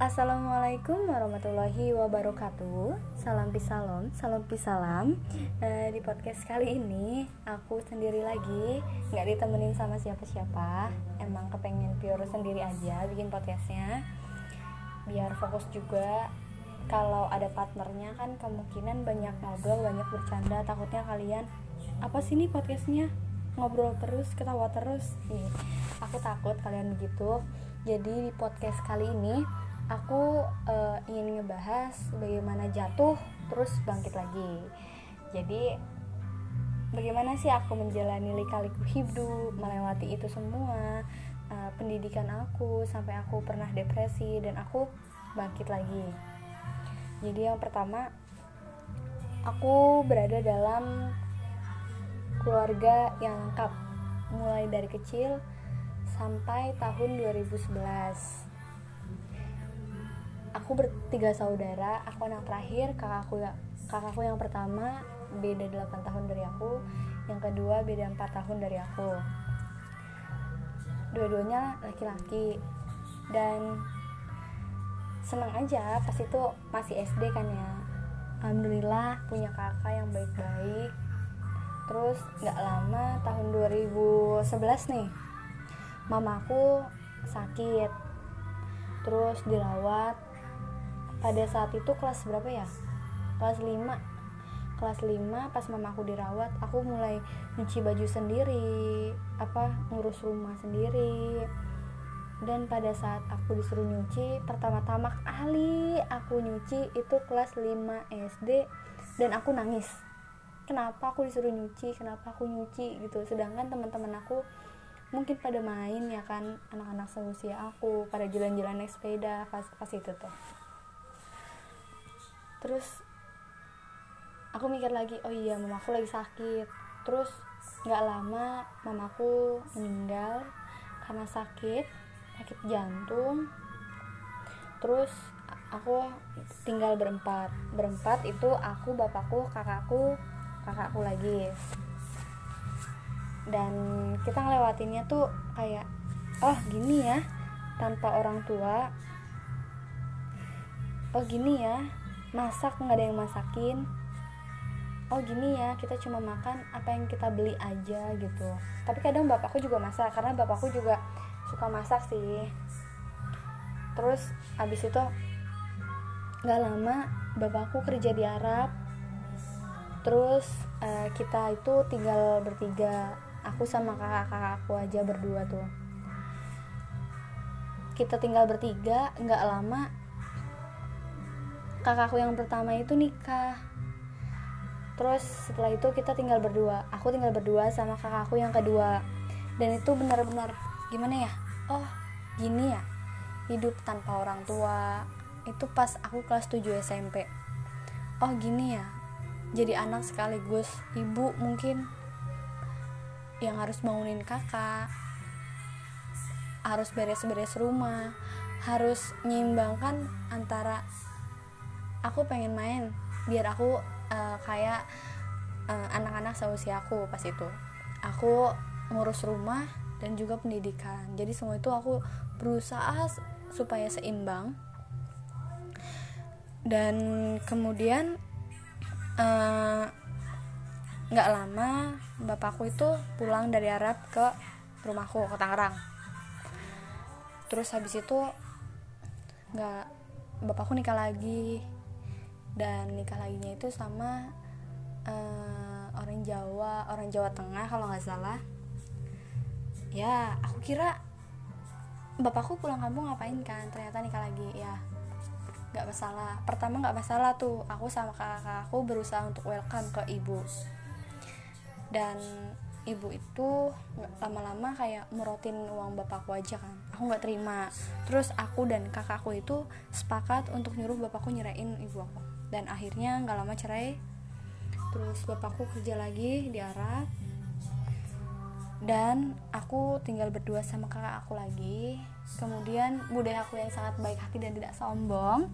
Assalamualaikum warahmatullahi wabarakatuh. Salam pisalom, salam pisalam. E, Di podcast kali ini Aku sendiri lagi. Gak ditemenin sama siapa-siapa. Emang kepengen pure sendiri aja Bikin podcastnya. Biar fokus juga. Kalau ada partnernya kan kemungkinan banyak ngobrol Banyak bercanda. Takutnya kalian Apa sih nih podcastnya? Ngobrol terus, ketawa terus. Nih, Aku takut kalian begitu. Jadi di podcast kali ini aku uh, ingin ngebahas bagaimana jatuh terus bangkit lagi. Jadi bagaimana sih aku menjalani lika-liku hidup melewati itu semua? Uh, pendidikan aku sampai aku pernah depresi dan aku bangkit lagi. Jadi yang pertama aku berada dalam keluarga yang lengkap. Mulai dari kecil sampai tahun 2011 aku bertiga saudara aku anak terakhir kakakku ya kakakku yang pertama beda 8 tahun dari aku. Yang kedua beda 4 tahun dari aku. Dua-duanya laki-laki. Dan senang aja pas itu masih SD kan ya. Alhamdulillah punya kakak yang baik-baik. Terus nggak lama tahun 2011 nih mamaku sakit. Terus dirawat pada saat itu kelas berapa ya? Kelas 5 kelas 5 pas mamaku dirawat aku mulai nyuci baju sendiri apa ngurus rumah sendiri. Dan pada saat aku disuruh nyuci pertama-tama kali aku nyuci itu kelas 5 SD dan aku nangis. Kenapa aku disuruh nyuci? Kenapa aku nyuci? Gitu. Sedangkan teman-teman aku mungkin pada main ya kan anak-anak seusia aku pada jalan-jalan naik sepeda pas pas itu tuh terus aku mikir lagi oh iya mamaku lagi sakit. Terus nggak lama mamaku meninggal karena sakit sakit jantung. Terus aku tinggal berempat. Berempat itu aku bapakku kakakku kakakku lagi. Dan kita ngelewatinnya tuh kayak oh gini ya tanpa orang tua. Oh gini ya masak nggak ada yang masakin. Oh gini ya kita cuma makan apa yang kita beli aja gitu. Tapi kadang bapakku juga masak karena bapakku juga suka masak sih. Terus abis itu nggak lama bapakku kerja di Arab. Terus uh, kita itu tinggal bertiga aku sama kakak-kakakku aja berdua tuh. Kita tinggal bertiga nggak lama kakakku yang pertama itu nikah. Terus setelah itu kita tinggal berdua. Aku tinggal berdua sama kakakku yang kedua. Dan itu benar-benar gimana ya? Oh gini ya. Hidup tanpa orang tua. Itu pas aku kelas 7 SMP oh gini ya. Jadi anak sekaligus ibu mungkin yang harus bangunin kakak. Harus beres-beres rumah. Harus menyeimbangkan antara aku pengen main biar aku uh, kayak uh, anak-anak seusia aku pas itu. Aku ngurus rumah dan juga pendidikan. Jadi semua itu aku berusaha supaya seimbang. Dan kemudian eh, nggak uh, lama bapakku itu pulang dari Arab ke rumahku ke Tangerang. Terus habis itu nggak bapakku nikah lagi dan nikah laginya itu sama uh, orang Jawa orang Jawa Tengah kalau nggak salah. Ya aku kira bapakku pulang kampung ngapain kan? Ternyata nikah lagi ya. Nggak masalah. Pertama nggak masalah tuh aku sama kakak aku berusaha untuk welcome ke ibu. Dan ibu itu lama-lama kayak merotin uang bapakku aja kan. Aku nggak terima. Terus aku dan kakakku itu sepakat untuk nyuruh bapakku nyerahin ibu aku dan akhirnya nggak lama cerai. Terus bapakku kerja lagi di Arab. Dan aku tinggal berdua sama kakak aku lagi. Kemudian budaya aku yang sangat baik hati dan tidak sombong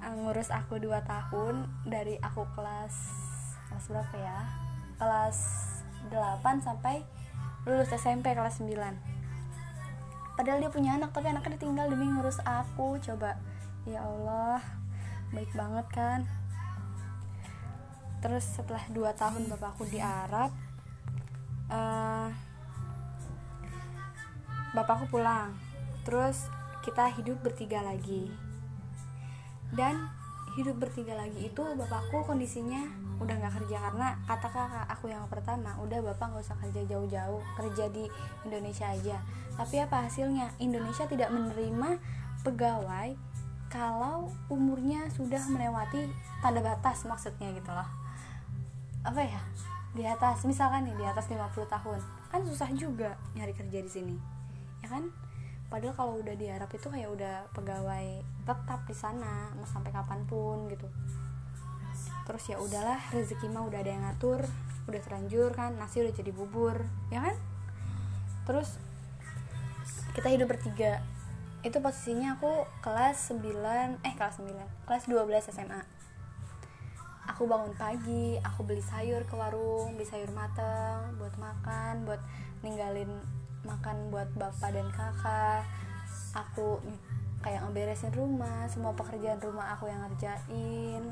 eh, ngurus aku 2 tahun dari aku kelas kelas berapa ya? Kelas 8 sampai lulus SMP kelas 9 padahal dia punya anak tapi anaknya ditinggal demi ngurus aku. Coba ya Allah baik banget kan? Terus setelah dua tahun bapakku di Arab uh, bapakku pulang. Terus kita hidup bertiga lagi. Dan hidup bertiga lagi itu bapakku kondisinya udah nggak kerja karena kata kakak aku yang pertama udah bapak nggak usah kerja jauh-jauh kerja di Indonesia aja. Tapi apa hasilnya? Indonesia tidak menerima pegawai kalau umurnya sudah melewati tanda batas maksudnya gitu loh. Apa ya? Di atas misalkan nih di atas 50 tahun kan susah juga nyari kerja di sini ya kan? Padahal kalau udah di Arab itu kayak udah pegawai tetap di sana mau sampai kapan pun gitu. Terus ya udahlah rezeki mah udah ada yang ngatur udah terlanjur kan nasi udah jadi bubur ya kan? Terus kita hidup bertiga itu posisinya aku kelas 9 eh kelas 9 kelas 12 SMA aku bangun pagi aku beli sayur ke warung beli sayur mateng buat makan buat ninggalin makan buat bapak dan kakak. Aku kayak ngeberesin rumah semua pekerjaan rumah aku yang ngerjain.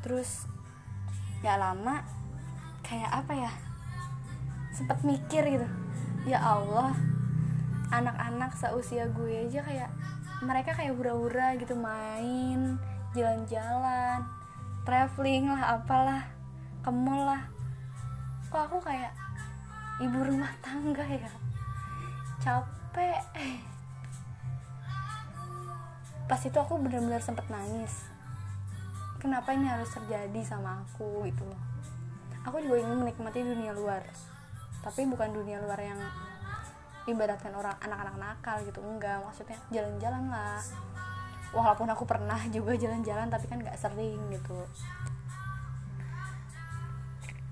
Terus gak lama kayak apa ya sempet mikir gitu ya Allah anak-anak seusia gue aja kayak mereka kayak hura-hura gitu main jalan-jalan traveling lah apalah ke mall lah. Kok aku kayak ibu rumah tangga ya? Capek. Pas itu aku benar-benar sempet nangis. Kenapa ini harus terjadi sama aku gitu loh? Aku juga ingin menikmati dunia luar tapi bukan dunia luar yang ibaratkan orang anak-anak nakal gitu. Enggak maksudnya jalan-jalan lah. Walaupun aku pernah juga jalan-jalan tapi kan nggak sering gitu.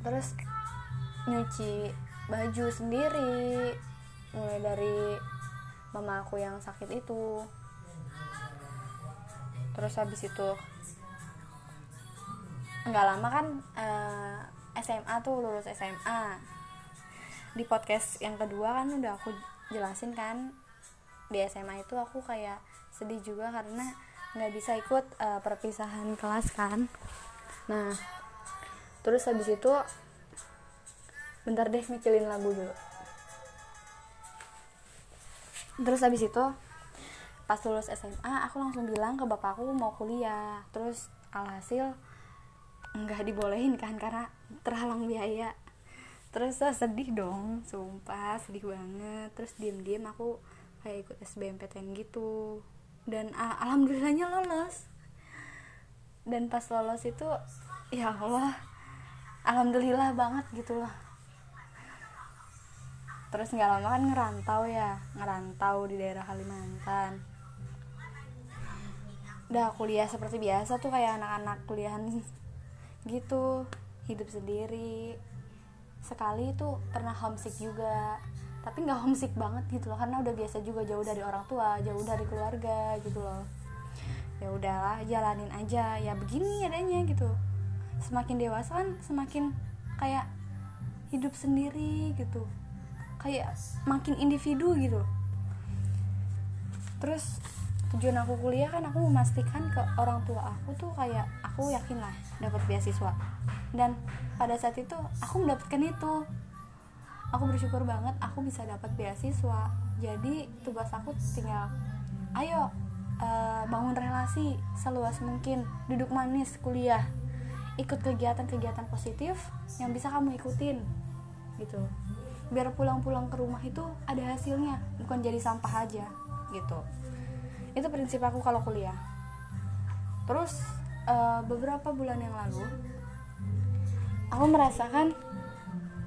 Terus nyuci baju sendiri mulai dari mama aku yang sakit itu. Terus habis itu nggak lama kan uh, eh, SMA tuh lulus SMA di podcast yang kedua kan udah aku jelasin kan. Di SMA itu aku kayak sedih juga karena nggak bisa ikut uh, perpisahan kelas kan. Nah terus habis itu bentar deh mikilin lagu dulu. Terus habis itu pas lulus SMA aku langsung bilang ke bapakku mau kuliah. Terus alhasil nggak dibolehin kan karena terhalang biaya terus so, sedih dong sumpah sedih banget. Terus diem diem aku kayak ikut SBMPTN gitu. Dan ah, alhamdulillahnya lolos. Dan pas lolos itu ya Allah alhamdulillah banget gitu loh. Terus nggak lama kan ngerantau ya ngerantau di daerah Kalimantan. Udah kuliah seperti biasa tuh kayak anak-anak kuliahan gitu hidup sendiri sekali itu pernah homesick juga. Tapi nggak homesick banget gitu loh karena udah biasa juga jauh dari orang tua jauh dari keluarga gitu loh. Ya udahlah jalanin aja. Ya begini adanya gitu. Semakin dewasa kan semakin kayak hidup sendiri gitu. Kayak makin individu gitu. Terus tujuan aku kuliah kan aku memastikan ke orang tua aku tuh kayak aku yakin lah dapat beasiswa. Dan pada saat itu aku mendapatkan itu. Aku bersyukur banget aku bisa dapat beasiswa. Jadi tugas aku tinggal ayo uh, bangun relasi seluas mungkin duduk manis kuliah ikut kegiatan-kegiatan positif yang bisa kamu ikutin gitu. Biar pulang-pulang ke rumah itu ada hasilnya bukan jadi sampah aja gitu. Itu prinsip aku kalau kuliah. Terus uh, beberapa bulan yang lalu aku merasakan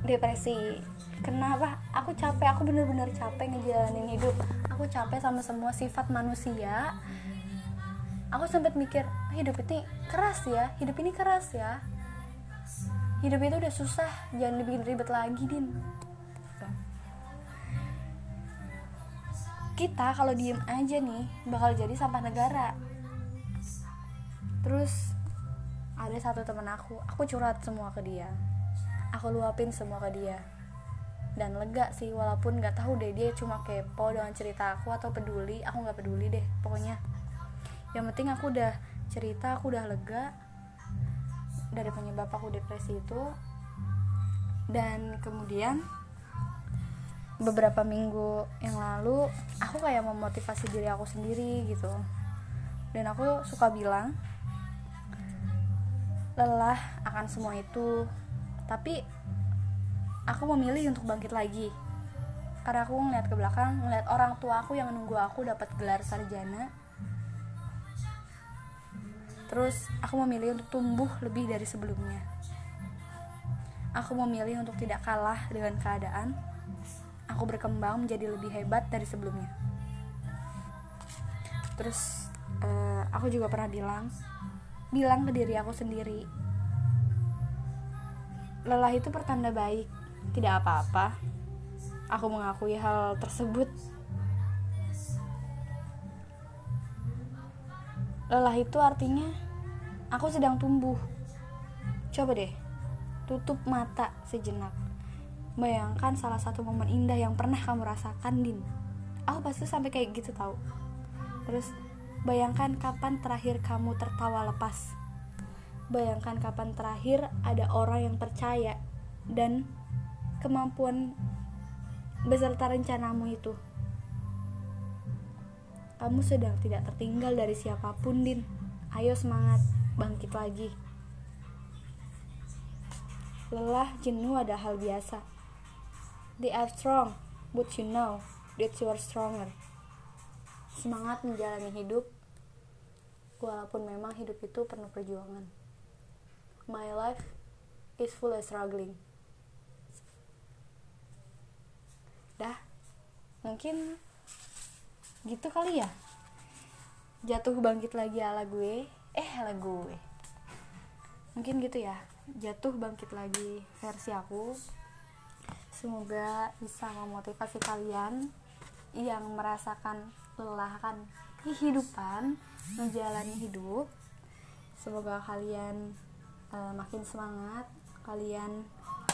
depresi. Kenapa? Aku capek aku bener-bener capek ngejalanin hidup. Aku capek sama semua sifat manusia. Aku sempat mikir hidup ini keras ya hidup ini keras ya. Hidup itu udah susah jangan dibikin ribet lagi din. Kita kalau diem aja nih bakal jadi sampah negara terus ada satu temen aku aku curhat semua ke dia. Aku luapin semua ke dia. Dan lega sih walaupun nggak tahu deh dia cuma kepo dengan cerita aku atau peduli. Aku nggak peduli deh pokoknya. Yang penting aku udah cerita aku udah lega. Dari penyebab aku depresi itu. Dan kemudian beberapa minggu yang lalu aku kayak memotivasi diri aku sendiri gitu. Dan aku suka bilang lelah akan semua itu. Tapi aku memilih untuk bangkit lagi. Karena aku ngeliat ke belakang ngeliat orang tua aku yang nunggu aku dapat gelar sarjana. Terus aku memilih untuk tumbuh lebih dari sebelumnya. Aku memilih untuk tidak kalah dengan keadaan. Aku berkembang menjadi lebih hebat dari sebelumnya. Terus uh, aku juga pernah bilang bilang ke diri aku sendiri lelah itu pertanda baik tidak apa-apa. Aku mengakui hal tersebut. Lelah itu artinya aku sedang tumbuh. Coba deh, tutup mata sejenak. Bayangkan salah satu momen indah yang pernah kamu rasakan, Din. Aku pasti sampai kayak gitu tahu. Terus bayangkan kapan terakhir kamu tertawa lepas. Bayangkan kapan terakhir ada orang yang percaya dan kemampuan beserta rencanamu itu. Kamu sedang tidak tertinggal dari siapa pun, Din. Ayo semangat, bangkit lagi. Lelah, jenuh ada hal biasa. They are strong, but you know that you are stronger. Semangat menjalani hidup, walaupun memang hidup itu penuh perjuangan. My life is full of struggling. dah mungkin gitu kali ya. Jatuh bangkit lagi ala gue. Eh ala gue. Mungkin gitu ya. Jatuh bangkit lagi versi aku. Semoga bisa memotivasi kalian yang merasakan lelah kan kehidupan menjalani hidup. Semoga kalian uh, makin semangat kalian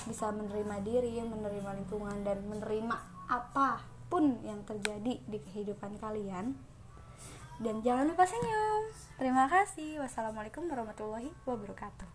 bisa menerima diri menerima lingkungan dan menerima apa pun yang terjadi di kehidupan kalian. Dan jangan lupa senyum. Terima kasih. Wassalamualaikum warahmatullahi wabarakatuh